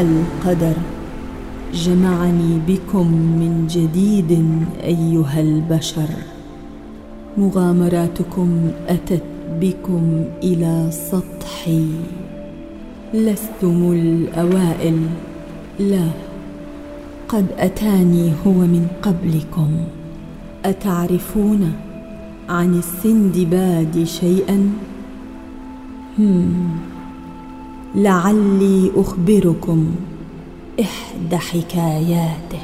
القدر. جمعني بكم من جديد أيها البشر. مغامراتكم أتت بكم إلى سطحي. لستم الأوائل. لا قد أتاني هو من قبلكم. أتعرفون عن السندباد شيئا؟ هم. لعلي أخبركم إحدى حكاياته.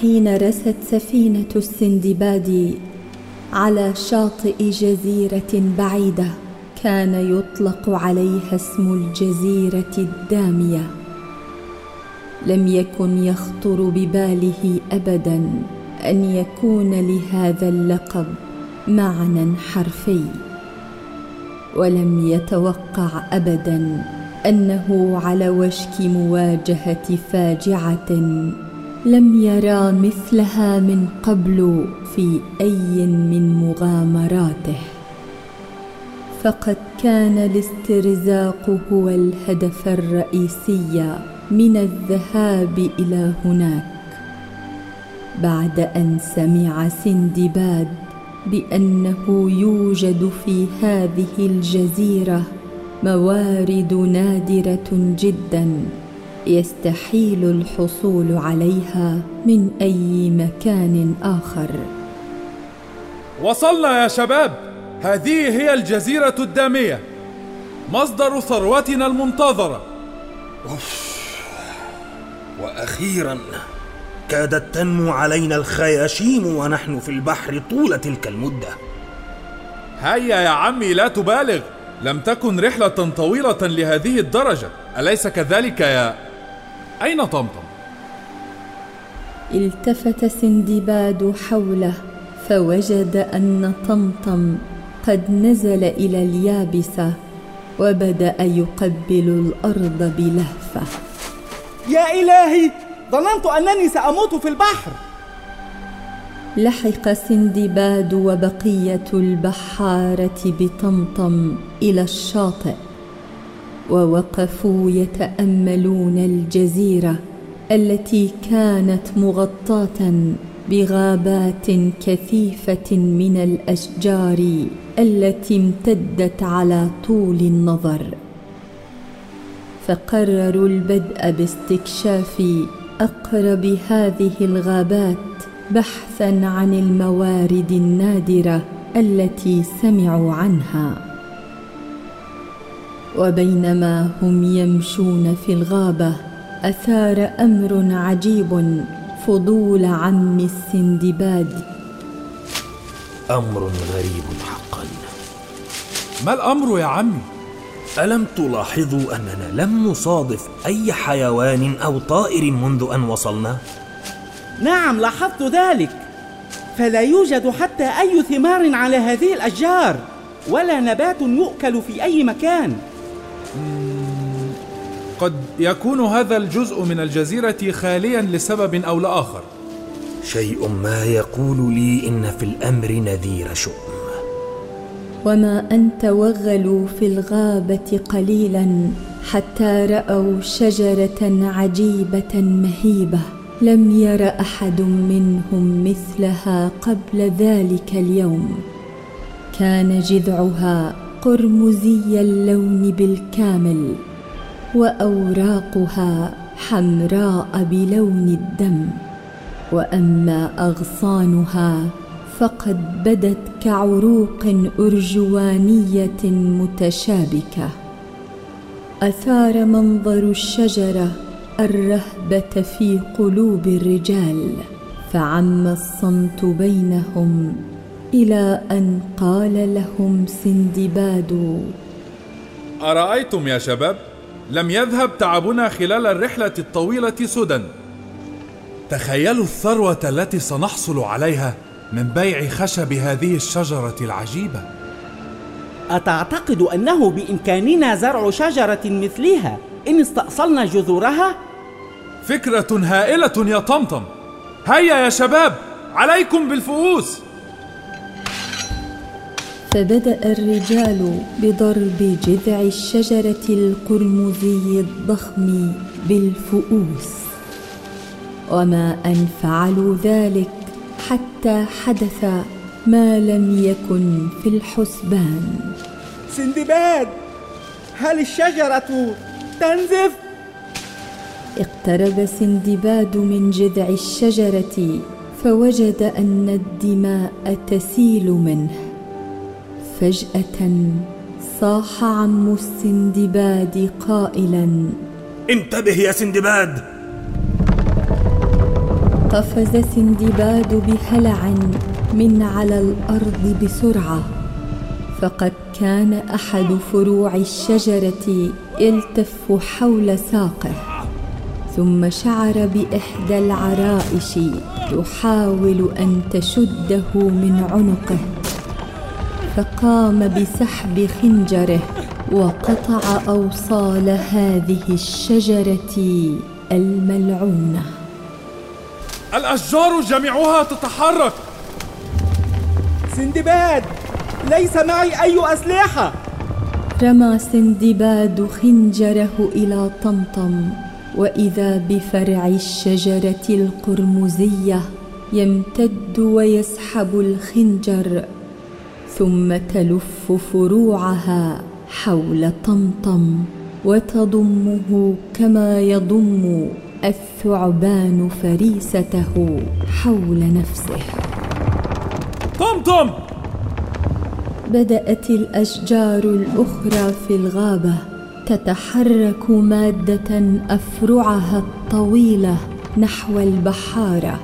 حين رست سفينة السندباد على شاطئ جزيرة بعيدة كان يطلق عليها اسم الجزيرة الدامية. لم يكن يخطر بباله ابدا أن يكون لهذا اللقب معنى حرفي. ولم يتوقع ابدا أنه على وشك مواجهة فاجعة لم يرى مثلها من قبل في أي من مغامراته. فقد كان الاسترزاق هو الهدف الرئيسي من الذهاب إلى هناك. بعد أن سمع سندباد بأنه يوجد في هذه الجزيرة موارد نادرة جدا يستحيل الحصول عليها من أي مكان آخر. وصلنا يا شباب هذه هي الجزيرة الدامية مصدر ثروتنا المنتظرة. أوف. وأخيرا كادت تنمو علينا الخياشيم ونحن في البحر طول تلك المدة. هيا يا عمي لا تبالغ. لم تكن رحلة طويلة لهذه الدرجة. أليس كذلك يا أين طمطم؟ التفت سندباد حوله فوجد أن طمطم قد نزل إلى اليابسة وبدأ يقبل الأرض بلهفة. يا إلهي ظننت أنني سأموت في البحر. لحق سندباد وبقية البحارة بطمطم إلى الشاطئ ووقفوا يتأملون الجزيرة التي كانت مغطاة بغابات كثيفة من الأشجار التي امتدت على طول النظر. فقرروا البدء باستكشاف أقرب هذه الغابات بحثا عن الموارد النادرة التي سمعوا عنها. وبينما هم يمشون في الغابة أثار أمر عجيب فضول عم السندباد. أمر غريب حقا. ما الأمر يا عمي؟ ألم تلاحظوا أننا لم نصادف أي حيوان أو طائر منذ أن وصلنا؟ نعم لاحظت ذلك. فلا يوجد حتى أي ثمار على هذه الأشجار ولا نبات يؤكل في أي مكان. قد يكون هذا الجزء من الجزيرة خاليا لسبب أو لآخر. شيء ما يقول لي إن في الأمر نذير شؤم. وما ان توغلوا في الغابة قليلا حتى رأوا شجرة عجيبة مهيبة. لم ير أحد منهم مثلها قبل ذلك اليوم. كان جذعها قرمزي اللون بالكامل وأوراقها حمراء بلون الدم. وأما أغصانها فقد بدت كعروق أرجوانية متشابكة. أثار منظر الشجرة الرهبة في قلوب الرجال فعم الصمت بينهم إلى أن قال لهم سندباد أرأيتم يا شباب؟ لم يذهب تعبنا خلال الرحلة الطويلة سدى. تخيلوا الثروة التي سنحصل عليها من بيع خشب هذه الشجرة العجيبة. أتعتقد أنه بإمكاننا زرع شجرة مثلها؟ إن استأصلنا جذورها؟ فكرة هائلة يا طمطم. هيا يا شباب عليكم بالفؤوس. فبدأ الرجال بضرب جذع الشجرة القرمزي الضخم بالفؤوس. وما أن فعلوا ذلك حتى حدث ما لم يكن في الحسبان. سندباد هل الشجرة تنزف؟ اقترب سندباد من جذع الشجرة فوجد أن الدماء تسيل منه. فجأة صاح عم السندباد قائلا انتبه يا سندباد! قفز سندباد بهلع من على الأرض بسرعة فقد كان أحد فروع الشجرة يلتف حول ساقه ثم شعر بإحدى العرائش تحاول أن تشده من عنقه فقام بسحب خنجره وقطع أوصال هذه الشجرة الملعونة. الأشجار جميعها تتحرك. سندباد ليس معي أي أسلحة. رمى سندباد خنجره إلى طمطم وإذا بفرع الشجرة القرمزية يمتد ويسحب الخنجر ثم تلف فروعها حول طمطم وتضمه كما يضم. الثعبان فريسته حول نفسه. طمطم بدأت الأشجار الأخرى في الغابة تتحرك مادة أفرعها الطويلة نحو البحاره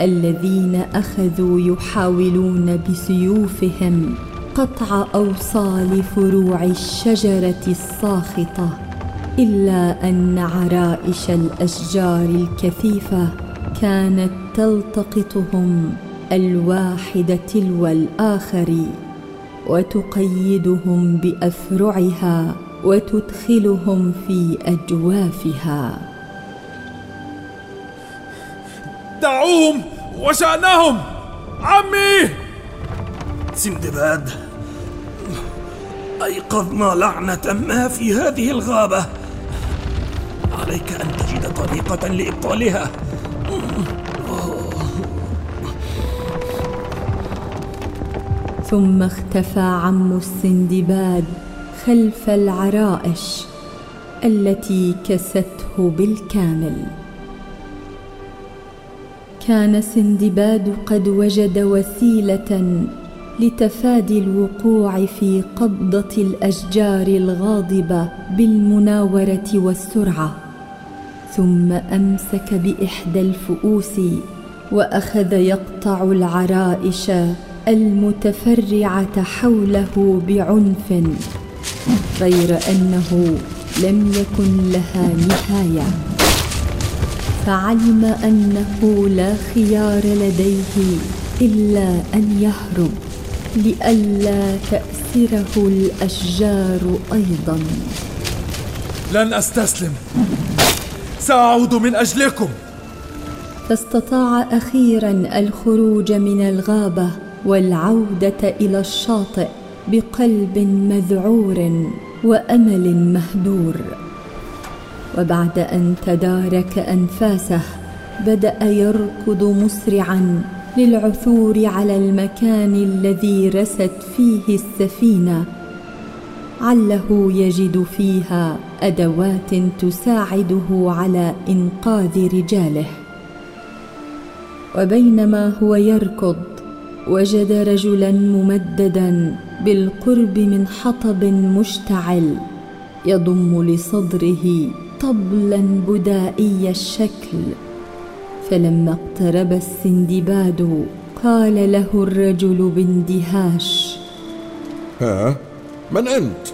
الذين أخذوا يحاولون بسيوفهم قطع أوصال فروع الشجرة الساخطة. إلا أن عرائش الأشجار الكثيفة كانت تلتقطهم الواحد تلو الآخر وتقيدهم بأفرعها وتدخلهم في أجوافها. دعوهم وشأنهم! عمي! سندباد أيقظنا لعنة ما في هذه الغابة. عليك أن تجد طريقة لإبطالها. ثم اختفى عم السندباد خلف العرائش التي كسته بالكامل. كان سندباد قد وجد وسيلة لتفادي الوقوع في قبضة الأشجار الغاضبة بالمناورة والسرعة. ثم أمسك بإحدى الفؤوس وأخذ يقطع العرائش المتفرعة حوله بعنف غير أنه لم يكن لها نهاية. فعلم أنه لا خيار لديه إلا أن يهرب لئلا تأسره الأشجار أيضا. لن أستسلم. سأعود من أجلكم. فاستطاع أخيرا الخروج من الغابة والعودة إلى الشاطئ بقلب مذعور وأمل مهدور. وبعد أن تدارك أنفاسه بدأ يركض مسرعا للعثور على المكان الذي رست فيه السفينة. عله يجد فيها أدوات تساعده على إنقاذ رجاله. وبينما هو يركض وجد رجلا ممددا بالقرب من حطب مشتعل يضم لصدره طبلا بدائي الشكل. فلما اقترب السندباد قال له الرجل باندهاش ها؟ من أنت؟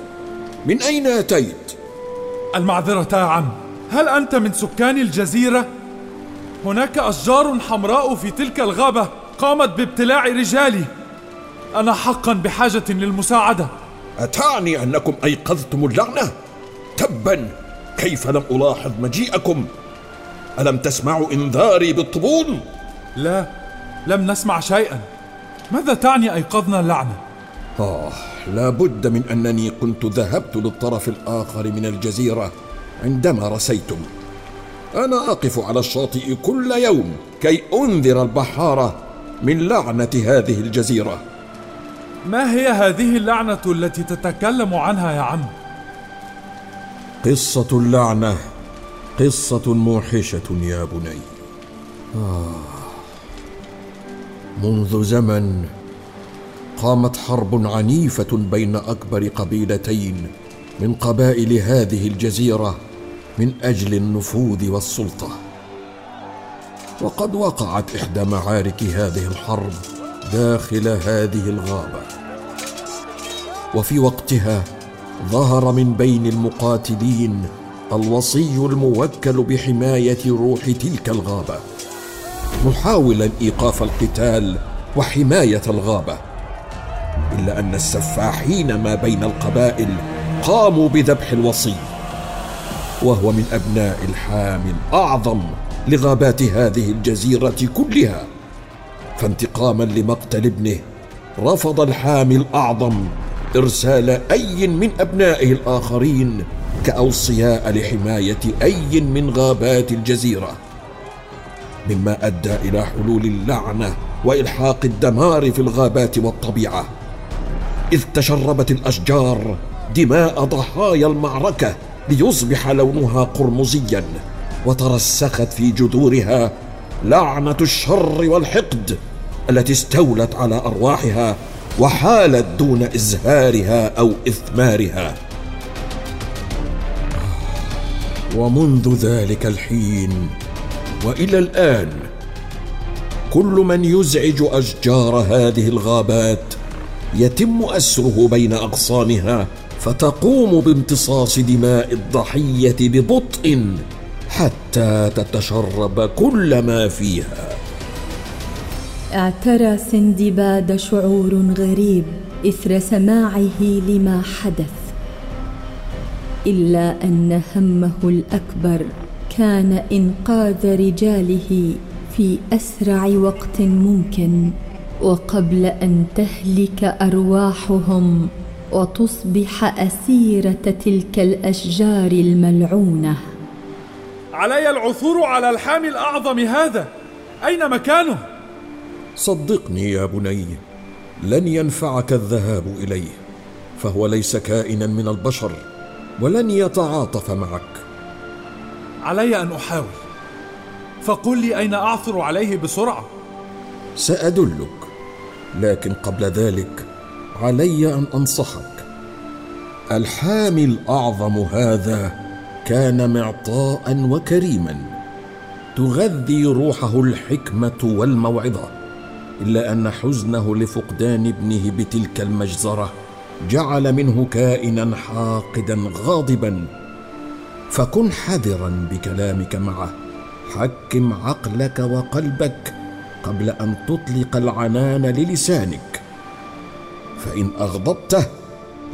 من أين أتيت؟ المعذرة يا عم هل أنت من سكان الجزيرة؟ هناك أشجار حمراء في تلك الغابة قامت بابتلاع رجالي. أنا حقا بحاجة للمساعدة. أتعني أنكم أيقظتم اللعنة؟ تبا كيف لم ألاحظ مجيئكم؟ ألم تسمعوا إنذاري بالطبول؟ لا لم نسمع شيئا. ماذا تعني أيقظنا اللعنة؟ آه لا بد من أنني كنت ذهبت للطرف الآخر من الجزيرة عندما رسيتم. أنا أقف على الشاطئ كل يوم كي أنذر البحارة من لعنة هذه الجزيرة. ما هي هذه اللعنة التي تتكلم عنها يا عم؟ قصة اللعنة قصة موحشة يا بني. آه منذ زمن قامت حرب عنيفة بين أكبر قبيلتين من قبائل هذه الجزيرة من أجل النفوذ والسلطة. وقد وقعت إحدى معارك هذه الحرب داخل هذه الغابة. وفي وقتها ظهر من بين المقاتلين الوصي الموكل بحماية روح تلك الغابة محاولا إيقاف القتال وحماية الغابة. إلا أن السفاحين ما بين القبائل قاموا بذبح الوصي وهو من أبناء الحامي الأعظم لغابات هذه الجزيرة كلها. فانتقاما لمقتل ابنه رفض الحامي الأعظم إرسال أي من أبنائه الآخرين كأوصياء لحماية أي من غابات الجزيرة مما أدى إلى حلول اللعنة وإلحاق الدمار في الغابات والطبيعة. إذ تشربت الأشجار دماء ضحايا المعركة ليصبح لونها قرمزيا وترسخت في جذورها لعنة الشر والحقد التي استولت على أرواحها وحالت دون إزهارها أو إثمارها. ومنذ ذلك الحين وإلى الآن كل من يزعج أشجار هذه الغابات يتم أسره بين اغصانها فتقوم بامتصاص دماء الضحية ببطء حتى تتشرب كل ما فيها. اعترى سندباد شعور غريب إثر سماعه لما حدث. إلا أن همه الأكبر كان إنقاذ رجاله في أسرع وقت ممكن. وقبل أن تهلك أرواحهم وتصبح أسيرة تلك الأشجار الملعونة. علي العثور على الحامي الأعظم هذا. أين مكانه؟ صدقني يا بني لن ينفعك الذهاب إليه فهو ليس كائنا من البشر ولن يتعاطف معك. علي أن أحاول. فقل لي أين أعثر عليه بسرعة؟ سأدلك. لكن قبل ذلك علي أن أنصحك. الحامي الاعظم هذا كان معطاء وكريما تغذي روحه الحكمة والموعظة إلا أن حزنه لفقدان ابنه بتلك المجزرة جعل منه كائنا حاقدا غاضبا. فكن حذرا بكلامك معه حكم عقلك وقلبك قبل أن تطلق العنان للسانك. فإن أغضبته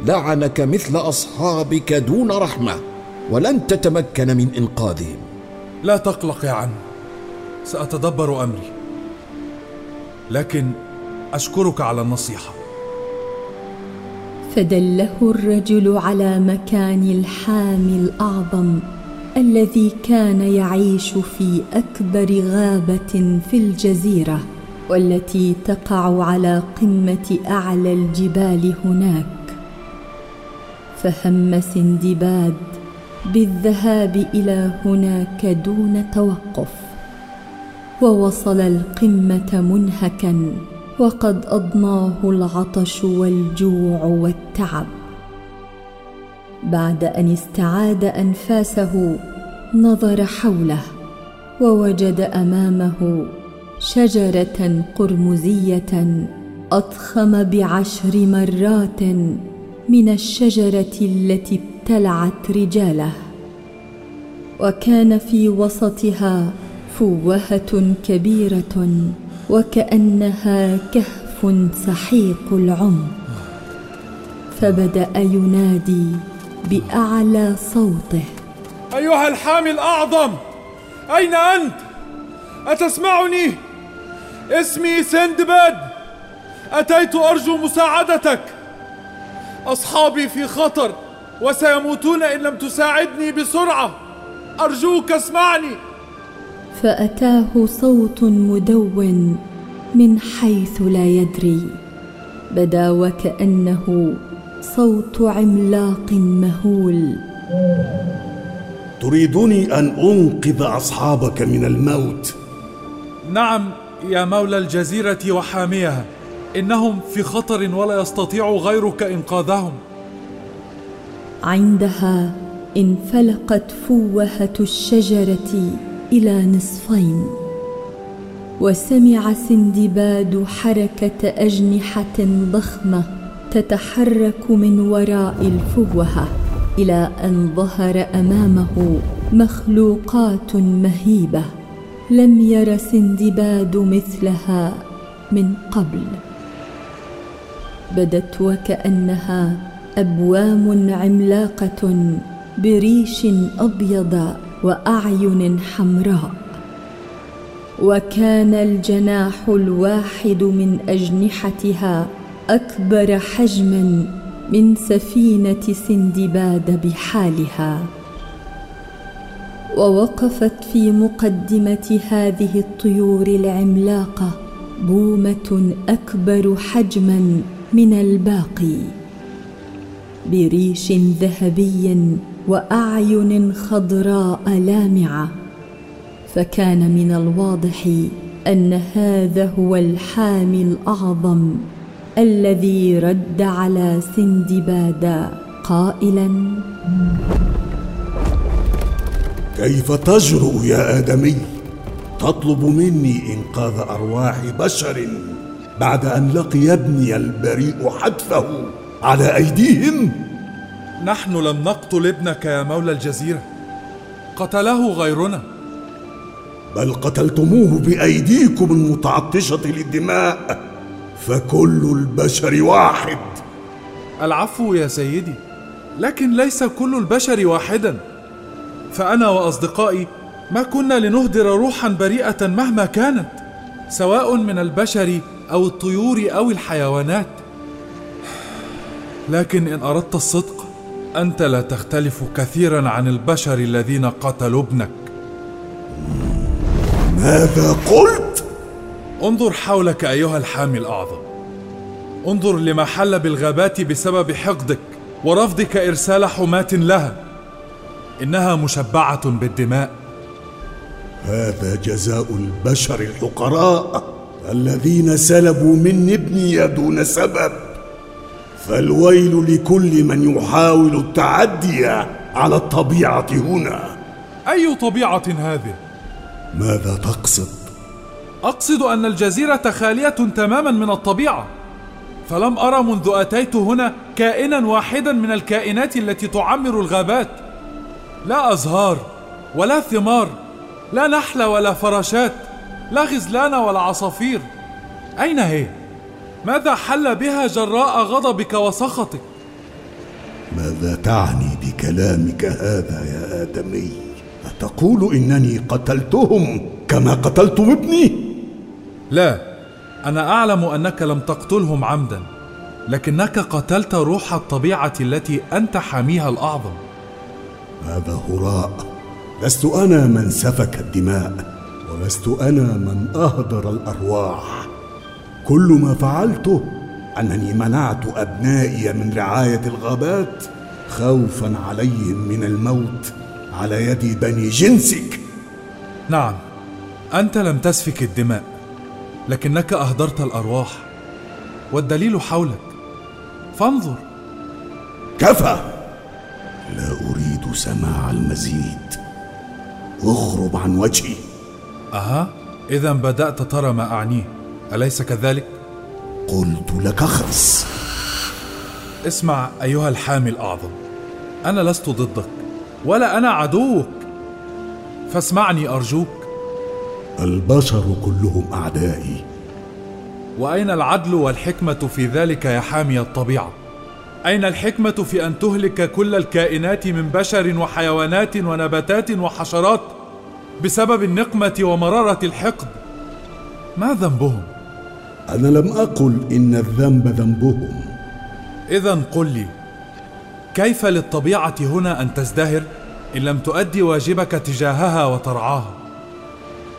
لعنك مثل أصحابك دون رحمة ولن تتمكن من إنقاذهم. لا تقلق يا عم سأتدبر أمري. لكن أشكرك على النصيحة. فدله الرجل على مكان الحامي الأعظم. الذي كان يعيش في أكبر غابة في الجزيرة والتي تقع على قمة أعلى الجبال هناك. فهم سندباد بالذهاب إلى هناك دون توقف ووصل القمة منهكا وقد أضناه العطش والجوع والتعب. بعد أن استعاد أنفاسه نظر حوله ووجد أمامه شجرة قرمزية أضخم بعشر مرات من الشجرة التي ابتلعت رجاله. وكان في وسطها فوهة كبيرة وكأنها كهف سحيق العمق. فبدأ ينادي باعلى صوته. أيها الحامي الأعظم أين أنت؟ أتسمعني؟ اسمي سندباد. أتيت أرجو مساعدتك. أصحابي في خطر وسيموتون إن لم تساعدني بسرعة. أرجوك اسمعني. فأتاه صوت مدون من حيث لا يدري. بدا وكأنه صوت عملاق مهول. تريدني أن أنقذ أصحابك من الموت. نعم يا مولى الجزيرة وحاميها. إنهم في خطر ولا يستطيع غيرك إنقاذهم. عندها انفلقت فوهة الشجرة إلى نصفين. وسمع سندباد حركة أجنحة ضخمة تتحرك من وراء الفوهة إلى أن ظهر أمامه مخلوقات مهيبة لم ير سندباد مثلها من قبل. بدت وكأنها أبوام عملاقة بريش أبيض وأعين حمراء. وكان الجناح الواحد من أجنحتها أكبر حجما من سفينة سندباد بحالها. ووقفت في مقدمة هذه الطيور العملاقة بومة أكبر حجما من الباقي. بريش ذهبي وأعين خضراء لامعة. فكان من الواضح أن هذا هو الحامي الأعظم. الذي رد على سندباد قائلا. كيف تجرؤ يا آدمي؟ تطلب مني إنقاذ أرواح بشر بعد أن لقي ابني البريء حتفه على أيديهم؟ نحن لم نقتل ابنك يا مولى الجزيرة. قتله غيرنا. بل قتلتموه بأيديكم المتعطشة للدماء. فكل البشر واحد. العفو يا سيدي لكن ليس كل البشر واحدا. فأنا وأصدقائي ما كنا لنهدر روحا بريئة مهما كانت سواء من البشر أو الطيور أو الحيوانات. لكن إن أردت الصدق أنت لا تختلف كثيرا عن البشر الذين قتلوا ابنك. ماذا قلت؟ انظر حولك أيها الحامي الأعظم. انظر لما حل بالغابات بسبب حقدك ورفضك إرسال حماة لها. إنها مشبعة بالدماء. هذا جزاء البشر الحقراء الذين سلبوا من ابني دون سبب. فالويل لكل من يحاول التعدي على الطبيعة هنا. أي طبيعة هذه؟ ماذا تقصد؟ أقصد أن الجزيرة خالية تماما من الطبيعة. فلم أرى منذ أتيت هنا كائنا واحدا من الكائنات التي تعمر الغابات. لا أزهار ولا ثمار لا نحل ولا فراشات لا غزلان ولا عصافير. أين هي؟ ماذا حل بها جراء غضبك وسخطك؟ ماذا تعني بكلامك هذا يا آدمي؟ أتقول إنني قتلتهم كما قتلتم ابني؟ لا أنا أعلم أنك لم تقتلهم عمدا لكنك قتلت روح الطبيعة التي أنت حاميها الأعظم. هذا هراء. لست أنا من سفك الدماء ولست أنا من أهدر الأرواح. كل ما فعلته أنني منعت أبنائي من رعاية الغابات خوفا عليهم من الموت على يد بني جنسك. نعم أنت لم تسفك الدماء. لكنك أهدرت الأرواح والدليل حولك. فانظر. كفى. لا أريد سماع المزيد. اغرب عن وجهي. أها إذا بدأت ترى ما أعنيه. أليس كذلك؟ قلت لك اخرس. اسمع أيها الحامي الاعظم أنا لست ضدك ولا أنا عدوك. فاسمعني أرجوك. البشر كلهم أعدائي. وأين العدل والحكمة في ذلك يا حامي الطبيعة؟ أين الحكمة في أن تهلك كل الكائنات من بشر وحيوانات ونباتات وحشرات بسبب النقمة ومرارة الحقد؟ ما ذنبهم؟ أنا لم أقل إن الذنب ذنبهم. إذا قل لي كيف للطبيعة هنا أن تزدهر إن لم تؤدي واجبك تجاهها وترعاها؟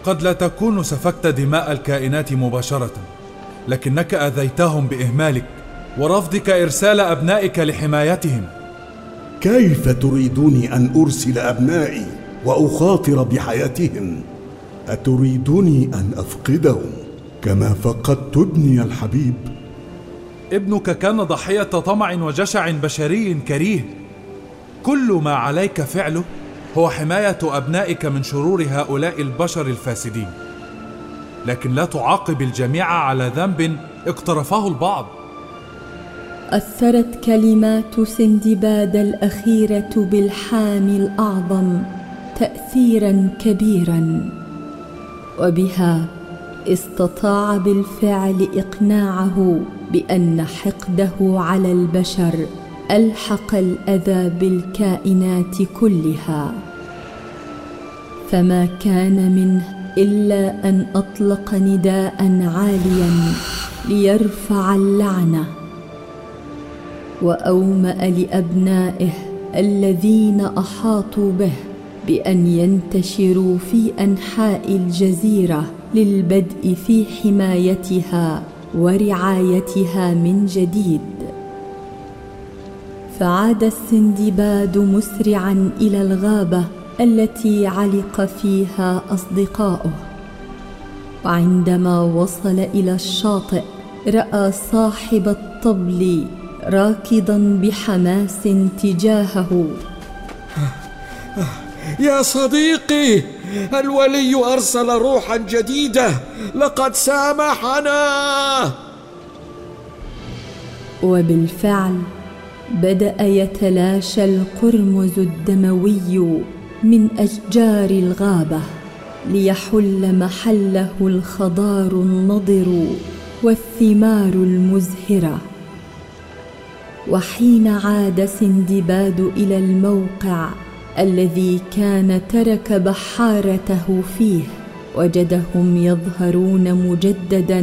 قد لا تكون سفكت دماء الكائنات مباشرة، لكنك أذيتهم بإهمالك ورفضك إرسال أبنائك لحمايتهم. كيف تريدوني أن أرسل أبنائي وأخاطر بحياتهم؟ أتريدني أن أفقدهم كما فقدت ابني الحبيب؟ ابنك كان ضحية طمع وجشع بشري كريه كل ما عليك فعله هو حماية أبنائك من شرور هؤلاء البشر الفاسدين. لكن لا تعاقب الجميع على ذنب اقترفه البعض. أثرت كلمات سندباد الأخيرة بالحامي الأعظم تأثيرا كبيرا وبها استطاع بالفعل إقناعه بأن حقده على البشر ألحق الأذى بالكائنات كلها. فما كان منه إلا أن أطلق نداء عاليا ليرفع اللعنة. وأومأ لأبنائه الذين أحاطوا به بأن ينتشروا في أنحاء الجزيرة للبدء في حمايتها ورعايتها من جديد. فعاد السندباد مسرعا إلى الغابة التي علق فيها أصدقاؤه. وعندما وصل إلى الشاطئ رأى صاحب الطبل راكضا بحماس تجاهه. يا صديقي الولي أرسل روحا جديدة. لقد سامحنا. وبالفعل بدأ يتلاشى القرمز الدموي من أشجار الغابة ليحل محله الخضار النضر والثمار المزهرة. وحين عاد سندباد إلى الموقع الذي كان ترك بحارته فيه وجدهم يظهرون مجددا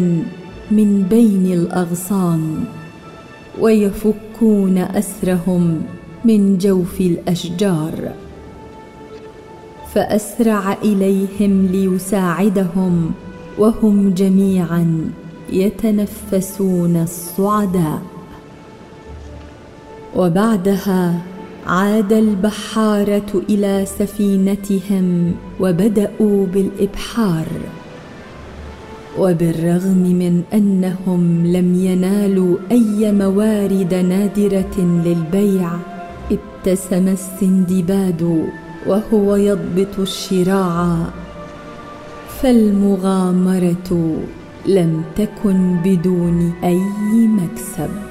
من بين الأغصان. ويفكون أسرهم من جوف الأشجار. فأسرع إليهم ليساعدهم وهم جميعا يتنفسون الصعداء. وبعدها عاد البحارة إلى سفينتهم وبدأوا بالإبحار. وبالرغم من أنهم لم ينالوا أي موارد نادرة للبيع ابتسم السندباد وهو يضبط الشراع. فالمغامرة لم تكن بدون أي مكسب.